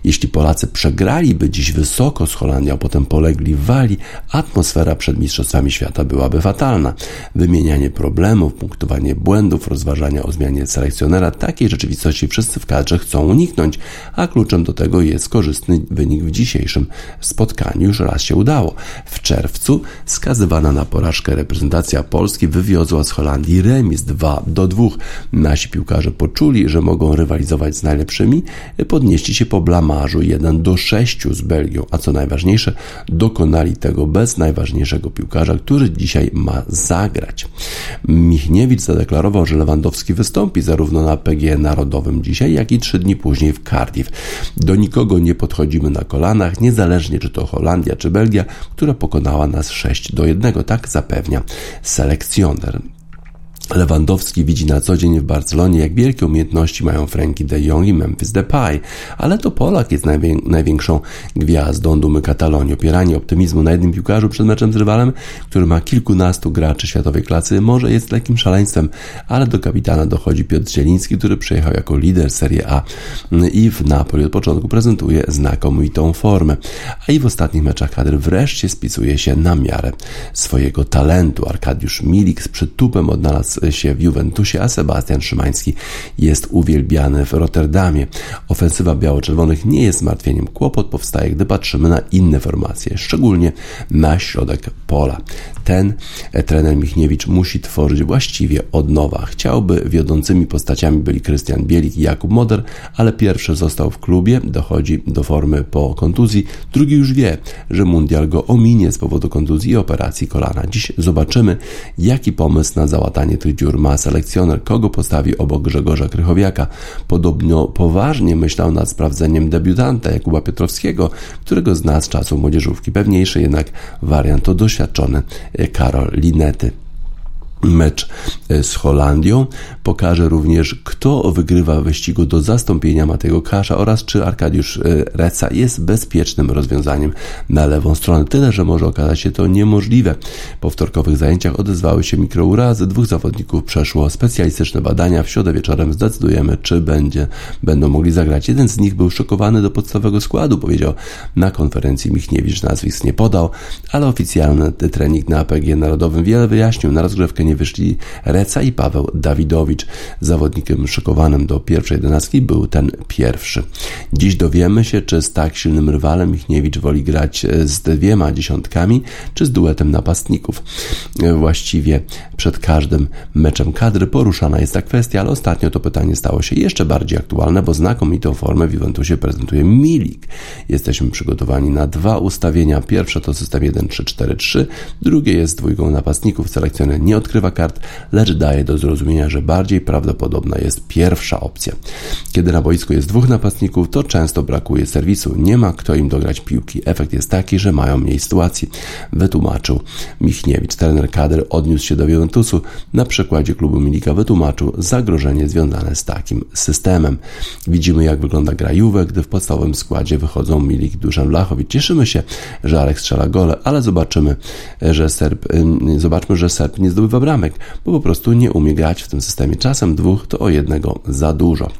S1: Jeśli Polacy przegraliby dziś wysoko z Holandią, potem polegli w Walii, atmosfera przed Mistrzostwami Świata byłaby fatalna. Wymienianie problemów, punktowanie błędów, rozważania o zmianie selekcjonera, takiej rzeczywistości wszyscy w kadrze chcą uniknąć, a kluczem do tego jest korzystny wynik w dzisiejszym spotkaniu. Już raz się udało. W czerwcu skazywana na porażkę reprezentacja Polski wywiozła z Holandii remis 2 do 2. Nasi piłkarze poczuli, że mogą rywalizować z najlepszymi, podnieśli się po blamarzu 1 do 6 z Belgią, a co najważniejsze, dokonali tego bez najważniejszego piłkarza, który dzisiaj ma zagrać. Michniewicz zadeklarował, że Lewandowski wystąpi zarówno na PG Narodowym dzisiaj, jak i trzy dni później w Cardiff. Do nikogo nie podchodzimy na kolanach, niezależnie czy to Holandia czy Belgia, która pokonała nas 6 do 1, tak zapewnia selekcjoner. Lewandowski widzi na co dzień w Barcelonie, jak wielkie umiejętności mają Frankie de Jong i Memphis Depay, ale to Polak jest najwię największą gwiazdą dumy Katalonii. Opieranie optymizmu na jednym piłkarzu przed meczem z rywalem, który ma kilkunastu graczy światowej klasy, może jest lekkim szaleństwem, ale do kapitana dochodzi Piotr Zieliński, który przyjechał jako lider Serie A i w Napoli od początku prezentuje znakomitą formę, a i w ostatnich meczach kadry wreszcie spisuje się na miarę swojego talentu. Arkadiusz Milik z przytupem odnalazł się w Juventusie, a Sebastian Szymański jest uwielbiany w Rotterdamie. Ofensywa biało-czerwonych nie jest zmartwieniem. Kłopot powstaje, gdy patrzymy na inne formacje, szczególnie na środek pola. Ten e, trener Michniewicz musi tworzyć właściwie od nowa. Chciałby wiodącymi postaciami byli Krystian Bielik i Jakub Moder, ale pierwszy został w klubie, dochodzi do formy po kontuzji, drugi już wie, że mundial go ominie z powodu kontuzji i operacji kolana. Dziś zobaczymy, jaki pomysł na załatanie tych tych dziur ma selekcjoner, kogo postawi obok Grzegorza Krychowiaka. Podobno poważnie myślał nad sprawdzeniem debiutanta Jakuba Piotrowskiego, którego zna z czasu młodzieżówki. Pewniejszy jednak wariant to doświadczony Karol Linety. Mecz e, z Holandią pokaże również, kto wygrywa wyścigu do zastąpienia Matego Kasza oraz czy Arkadiusz e, Reca jest bezpiecznym rozwiązaniem na lewą stronę. Tyle, że może okazać się to niemożliwe. Po wtorkowych zajęciach odezwały się mikrourazy. Dwóch zawodników przeszło specjalistyczne badania. W środę wieczorem zdecydujemy, czy będzie, będą mogli zagrać. Jeden z nich był szokowany do podstawowego składu, powiedział na konferencji Michniewicz. Nazwisk nie podał, ale oficjalny trening na APG Narodowym wiele wyjaśnił. Na rozgrywkę wyszli Reca i Paweł Dawidowicz. Zawodnikiem szykowanym do pierwszej jedenastki był ten pierwszy. Dziś dowiemy się, czy z tak silnym rywalem Michniewicz woli grać z dwiema dziesiątkami, czy z duetem napastników. Właściwie przed każdym meczem kadry poruszana jest ta kwestia, ale ostatnio to pytanie stało się jeszcze bardziej aktualne, bo znakomitą formę w Juventusie prezentuje Milik. Jesteśmy przygotowani na dwa ustawienia. Pierwsze to system 1-3-4-3, drugie jest dwójką napastników. Selekcjoner nie odkrywa odkrywa kart, lecz daje do zrozumienia, że bardziej prawdopodobna jest pierwsza opcja. Kiedy na boisku jest dwóch napastników, to często brakuje serwisu, nie ma kto im dograć piłki. Efekt jest taki, że mają mniej sytuacji, wytłumaczył Michniewicz. Trener kadry odniósł się do Juventusu. Na przykładzie klubu Milika wytłumaczył zagrożenie związane z takim systemem. Widzimy, jak wygląda gra Juve, gdy w podstawowym składzie wychodzą Milik, Duszan Blachowicz. Cieszymy się, że Alek strzela gole, ale zobaczymy, że Serb, zobaczmy, że Serb nie zdobywa bo po prostu nie umie grać w tym systemie. Czasem dwóch to o jednego za dużo.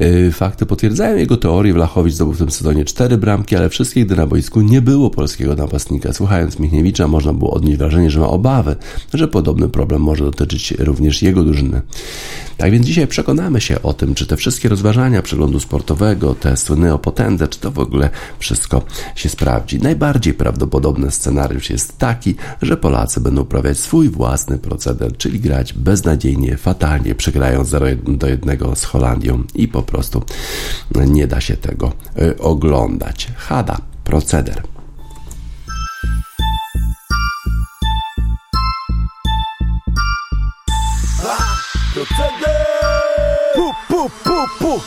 S1: Y, fakty potwierdzają jego teorię. Wlachowicz zdobył w tym sezonie cztery bramki, ale wszystkich, gdy na boisku nie było polskiego napastnika. Słuchając Michniewicza, można było odnieść wrażenie, że ma obawy, że podobny problem może dotyczyć również jego drużyny. Tak więc dzisiaj przekonamy się o tym, czy te wszystkie rozważania przeglądu sportowego, te słynne o potędze, czy to w ogóle wszystko się sprawdzi. Najbardziej prawdopodobny scenariusz jest taki, że Polacy będą uprawiać swój własny proceder, czyli grać beznadziejnie, fatalnie, przegrając 0 do 1 z Holandią i po prostu nie da się tego y, oglądać. Hada, proceder.
S6: Proceder! Pu, pu, pu, pu.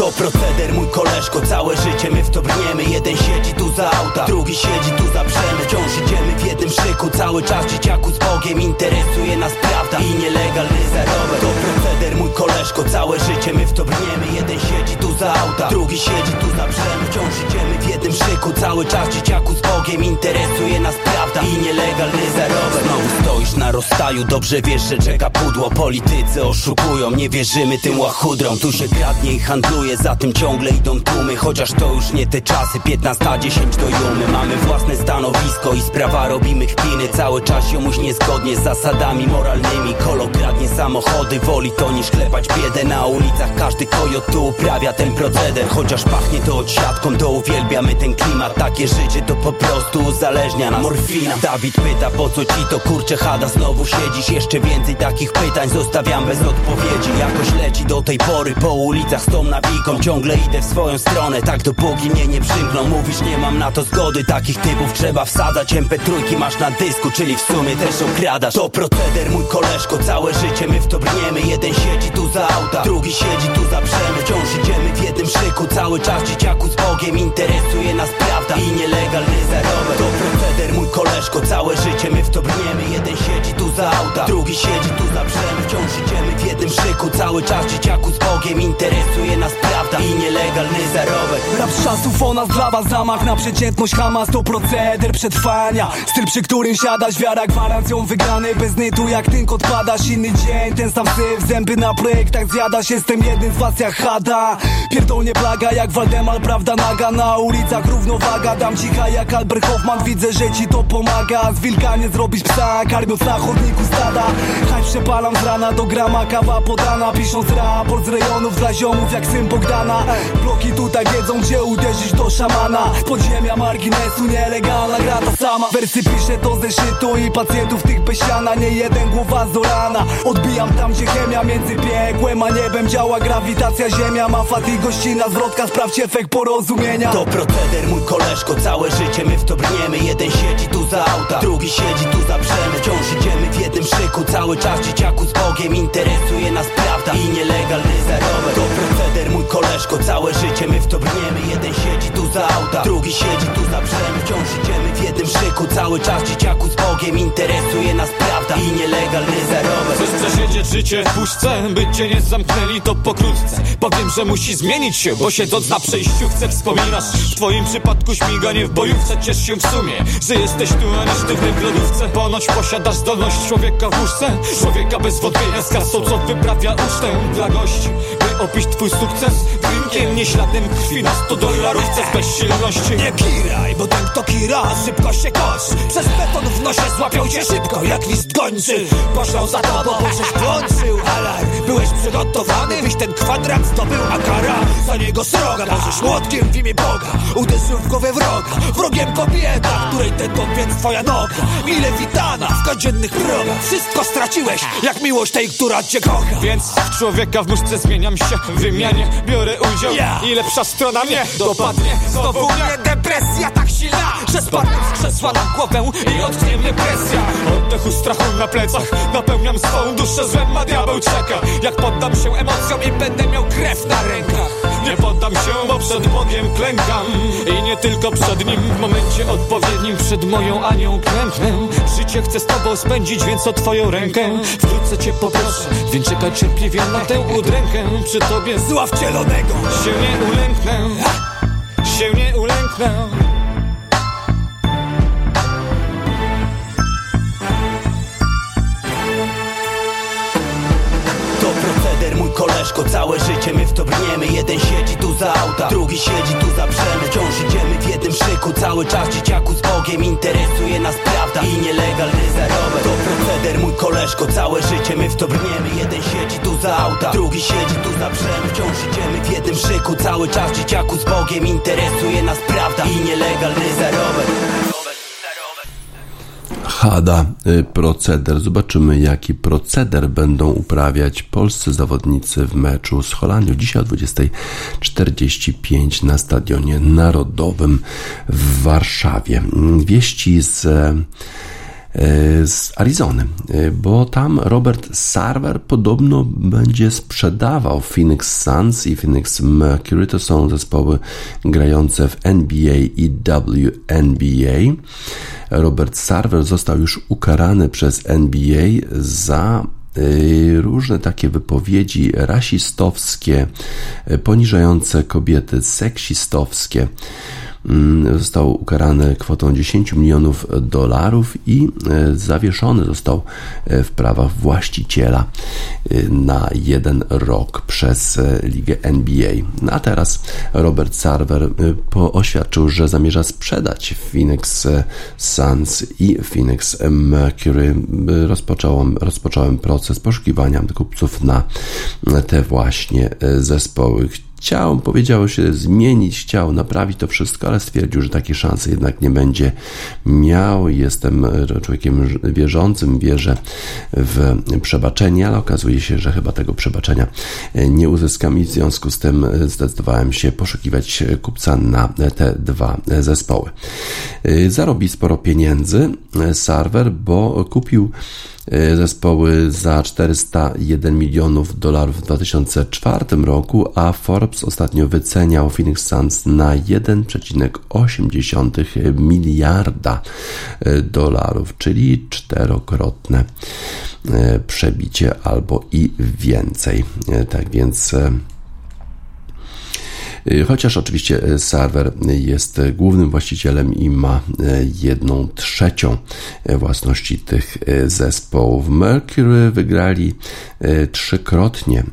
S6: To proceder, mój koleżko, całe życie my w to brniemy. Jeden siedzi tu za auta, drugi siedzi tu za przemy Wciąż idziemy w jednym szyku, cały czas dzieciaku z Bogiem Interesuje nas prawda i nielegalny zarobek To proceder, mój koleżko, całe życie my w to brniemy. Jeden siedzi tu za auta, drugi siedzi tu za przemy Wciąż idziemy w jednym szyku, cały czas dzieciaku z Bogiem Interesuje nas prawda i nielegalny zarobek Znowu stoisz na rozstaju, dobrze wiesz, że czeka pudło. Politycy oszukują, nie wierzymy tym łachudrom. Tu się kradnie i handluje, za tym ciągle idą tłumy Chociaż to już nie te czasy, 15, 10 do jumy. Mamy własne stanowisko i sprawa robimy chpiny Cały czas ziomuś niezgodnie z zasadami moralnymi. Kolo kradnie samochody, woli to niż klepać
S4: biedę na ulicach. Każdy kojot tu uprawia ten proceder. Chociaż pachnie to odsiadką, to uwielbiamy ten klimat. Takie życie to po prostu uzależnia nas. Morfina. Dawid pyta po co ci to kurcze chada Znowu siedzisz, jeszcze więcej takich pytań Zostawiam bez odpowiedzi. Jakoś leci do tej pory po ulicach z tą nawiką Ciągle idę w swoją stronę, tak dopóki mnie nie przymkną. Mówisz nie mam na to zgody, takich typów trzeba wsadzać. MP3 masz na dysku, czyli w sumie też okradasz. To proceder mój koleżko, całe życie my w to brniemy. Jeden siedzi tu za auta, drugi siedzi tu za brzemy Wciąż idziemy w jednym szyku, cały czas dzieciaku z Bogiem Interesuje nas prawda i nielegalny zarobek To proceder mój koleżko, całe życie my w to brniemy. Jeden siedzi tu za auta, drugi siedzi tu za brzemy Wciąż idziemy w jednym szyku, cały czas dzieciaku z Bogiem Interesuje nas prawda? I nielegalny zarobek.
S7: Rap z czasów o nas dla was zamach na przeciętność Hamas to proceder przetrwania. Styl przy którym siadasz, wiara gwarancją wygranej Bez nytu jak tynk odpadasz, inny dzień Ten sam syf, zęby na projektach zjadasz Jestem jednym z was jak Hada. Pierdolnie plaga jak Waldemar, prawda naga Na ulicach równowaga, dam cicha jak Albert Hoffman Widzę, że ci to pomaga. Z wilka nie zrobić psa, karmiąc na chodniku stada. Haj przepalam z rana do grama, kawa podana Pisząc raport z rejonów dla ziomów jak syn Bogdana Bloki tutaj wiedzą gdzie uderzyć do szamana. Podziemia marginesu, nielegalna gra ta sama. Wersy piszę to ze szytu i pacjentów tych bez siana. Nie jeden głowa z rana Odbijam tam gdzie chemia między piekłem a niebem Działa. Grawitacja ziemia, ma fat i gościna Zwrotka, sprawdź efekt porozumienia.
S4: To proceder mój koleżko, całe życie my w to brniemy. Jeden siedzi tu za auta, drugi siedzi tu za brzemy Wciąż idziemy w jednym szyku, cały czas dzieciaku z Bogiem. Interesuje nas prawda i nielegalny zarobek To proceder mój koleżko, całe życie my w to brniemy. Jeden siedzi tu za auta, drugi siedzi tu za brzemy Wciąż idziemy w jednym szyku, cały czas dzieciaku z Bogiem. Interesuje nas prawda i nielegalny zarobek
S8: Chcesz przesiedzieć życie w puszce, by cię nie zamknęli to pokrótce. Powiem, że musi zmienić się, bo siedząc na przejściówce wspominasz W twoim przypadku śmiganie w bojówce Ciesz się w sumie, że jesteś tu, a nie sztywny w lodówce. Ponoć posiadasz zdolność człowieka w łóżce. Człowieka bez wątpienia z kasą, co wyprawia ucztę. Dla gości By opić twój sukces drinkiem, nie śladem krwi na 100 dolarówce z bezsilności
S7: Nie kiraj, bo ten kto kira, szybko się kosz Przez beton w nosie złapią cię szybko, jak list gończy Poszlą za tobą, bo żeś włączył alarm. Byłeś przygotowany, byś ten kwadrat zdobył, a kara za niego sroga Możesz młotkiem w imię Boga, uderzył w głowę wroga Wrogiem kobieta, której ten więc twoja noga. Mile witana w codziennych progach. Wszystko straciłeś, jak miłość tej, która cię kocha.
S8: Więc człowieka w muszce zmieniam się w wymianie Biorę udział.
S7: Ja.
S8: i lepsza strona mnie dopadnie. Znowu mnie depresja tak silna Że spadnę z krzesła na głowę i odknie mnie presja. Oddechu strachu na plecach. Napełniam swą duszę złem, a diabeł czeka. Jak poddam się emocjom i będę miał krew na rękach. Nie poddam się, bo przed Bogiem klękam. I nie tylko przed Nim. W momencie odpowiednim przed moją Anią klęknę. Życie chcę z Tobą spędzić, więc o Twoją rękę. Wkrótce Cię poproszę, więc czekaj cierpliwie na tę udrękę. Przy Tobie
S7: Zła wcielonego
S8: się nie ulęknę. Się nie ulęknę
S4: koleżko, całe życie my w to brniemy Jeden siedzi tu za auta, drugi siedzi tu za brzemy. Wciąż idziemy w jednym szyku, cały czas dzieciaku z Bogiem. Interesuje nas prawda i nielegalny zarobek. To proceder mój koleżko, całe życie my w to brniemy Jeden siedzi tu za auta, drugi siedzi tu za brzemy. Wciąż idziemy w jednym szyku, cały czas dzieciaku z Bogiem. Interesuje nas prawda i nielegalny zarobek
S1: Hada, y, proceder. Zobaczymy, jaki proceder będą uprawiać polscy zawodnicy w meczu z Holandią. Dzisiaj o 20.45 na Stadionie Narodowym w Warszawie. Wieści z z Arizony, bo tam Robert Sarver podobno będzie sprzedawał Phoenix Suns i Phoenix Mercury. To są zespoły grające w NBA i WNBA. Robert Sarver został już ukarany przez NBA za y, różne takie wypowiedzi rasistowskie, poniżające kobiety, seksistowskie. Mm, został ukarany kwotą 10 milionów dolarów i e, zawieszony został e, w prawach właściciela e, na jeden rok przez ligę NBA. No a teraz Robert Sarver oświadczył, że zamierza sprzedać Phoenix Suns i Phoenix Mercury. Rozpocząłem, rozpocząłem proces poszukiwania kupców na te właśnie zespoły chciał, powiedział się zmienić, chciał naprawić to wszystko, ale stwierdził, że takiej szansy jednak nie będzie miał. Jestem człowiekiem wierzącym, wierzę w przebaczenie, ale okazuje się, że chyba tego przebaczenia nie uzyskam i w związku z tym zdecydowałem się poszukiwać kupca na te dwa zespoły. Zarobi sporo pieniędzy serwer, bo kupił E, zespoły za 401 milionów dolarów w 2004 roku, a Forbes ostatnio wyceniał Phoenix Suns na 1,8 miliarda e, dolarów, czyli czterokrotne e, przebicie albo i więcej. Tak więc Y, chociaż oczywiście y, serwer jest głównym właścicielem i ma y, jedną trzecią własności tych zespołów. Mercury wygrali trzykrotnie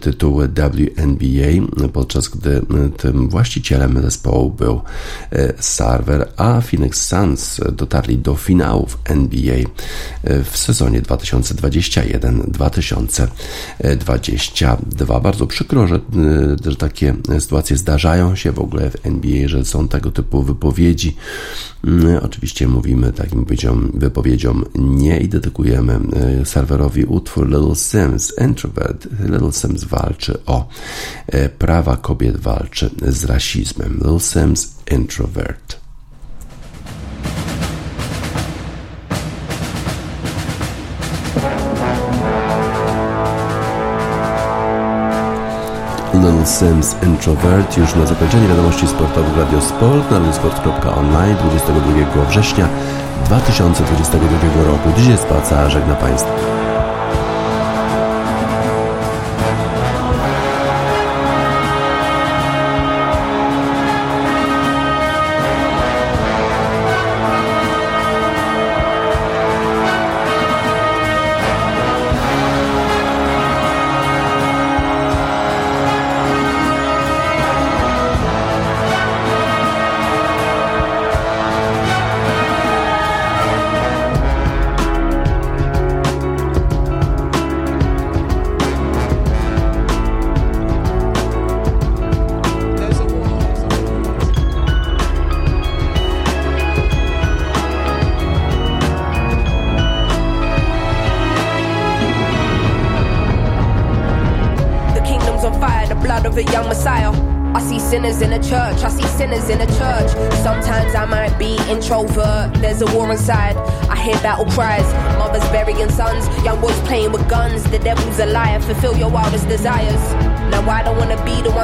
S1: tytuły WNBA, podczas gdy tym właścicielem zespołu był serwer, a Phoenix Suns dotarli do finałów NBA w sezonie 2021-2022. Bardzo przykro, że, że takie sytuacje sytuacje zdarzają się w ogóle w NBA, że są tego typu wypowiedzi. Mm, oczywiście mówimy takim wypowiedziom nie i dedykujemy e, serwerowi utwór Little Sims Introvert. Little Sims walczy o e, prawa kobiet, walczy z rasizmem. Little Sims Introvert. Sims Introvert już na zakończenie wiadomości sportowych Radio Sport na radiosport.online 22 września 2022 roku. Dziś jest Paca, żegna Państwa.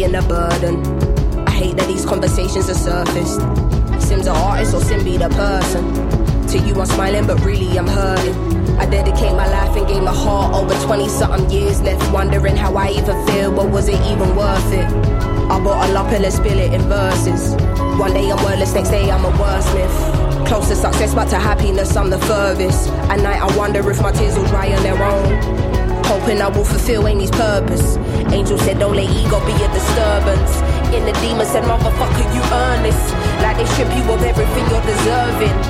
S9: being a burden. I hate that these conversations are surfaced. Sim's an artist or Sim be the person. To you, I'm smiling, but really, I'm hurting. I dedicate my life and gave my heart over 20 something years, left wondering how I even feel, but was it even worth it? I bought a lot and let's spill it in verses. One day I'm wordless, next day I'm a wordsmith. Close to success, but to happiness, I'm the furthest. At night, I wonder if my tears will dry on their own
S3: fulfill Amy's purpose. Angel said, don't let ego be a disturbance.
S9: in the demon said, motherfucker, you earn this. Like they strip you of everything you're deserving.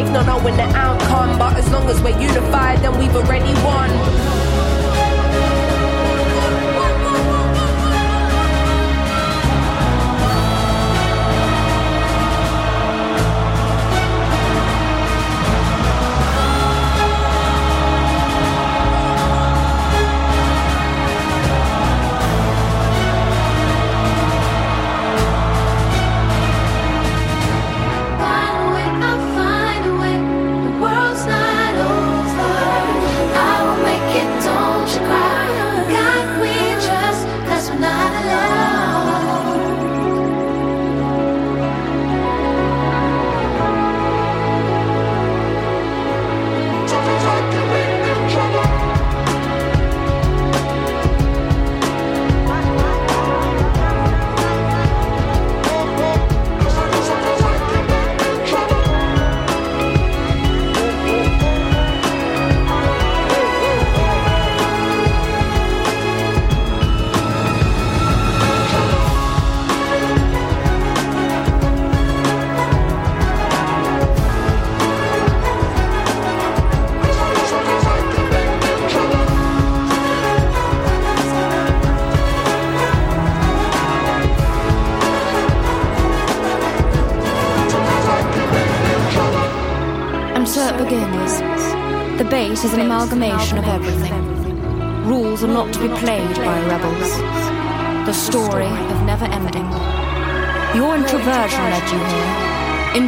S9: faith not knowing the outcome. But as long as we're unified, then we've already won.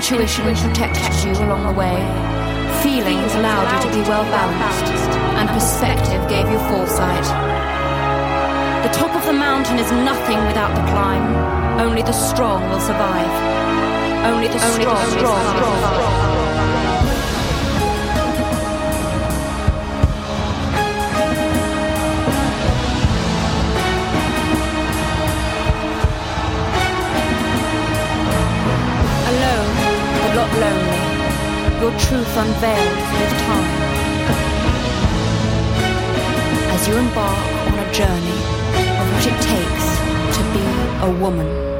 S3: Intuition protected you along the way. Feelings allowed you to be well balanced. And perspective gave you foresight. The top of the mountain is nothing without the climb. Only the strong will survive. Only the strong, Only the strong, strong, strong. lonely, truth unveiled with time. As you embark on a journey of what it takes to be a woman.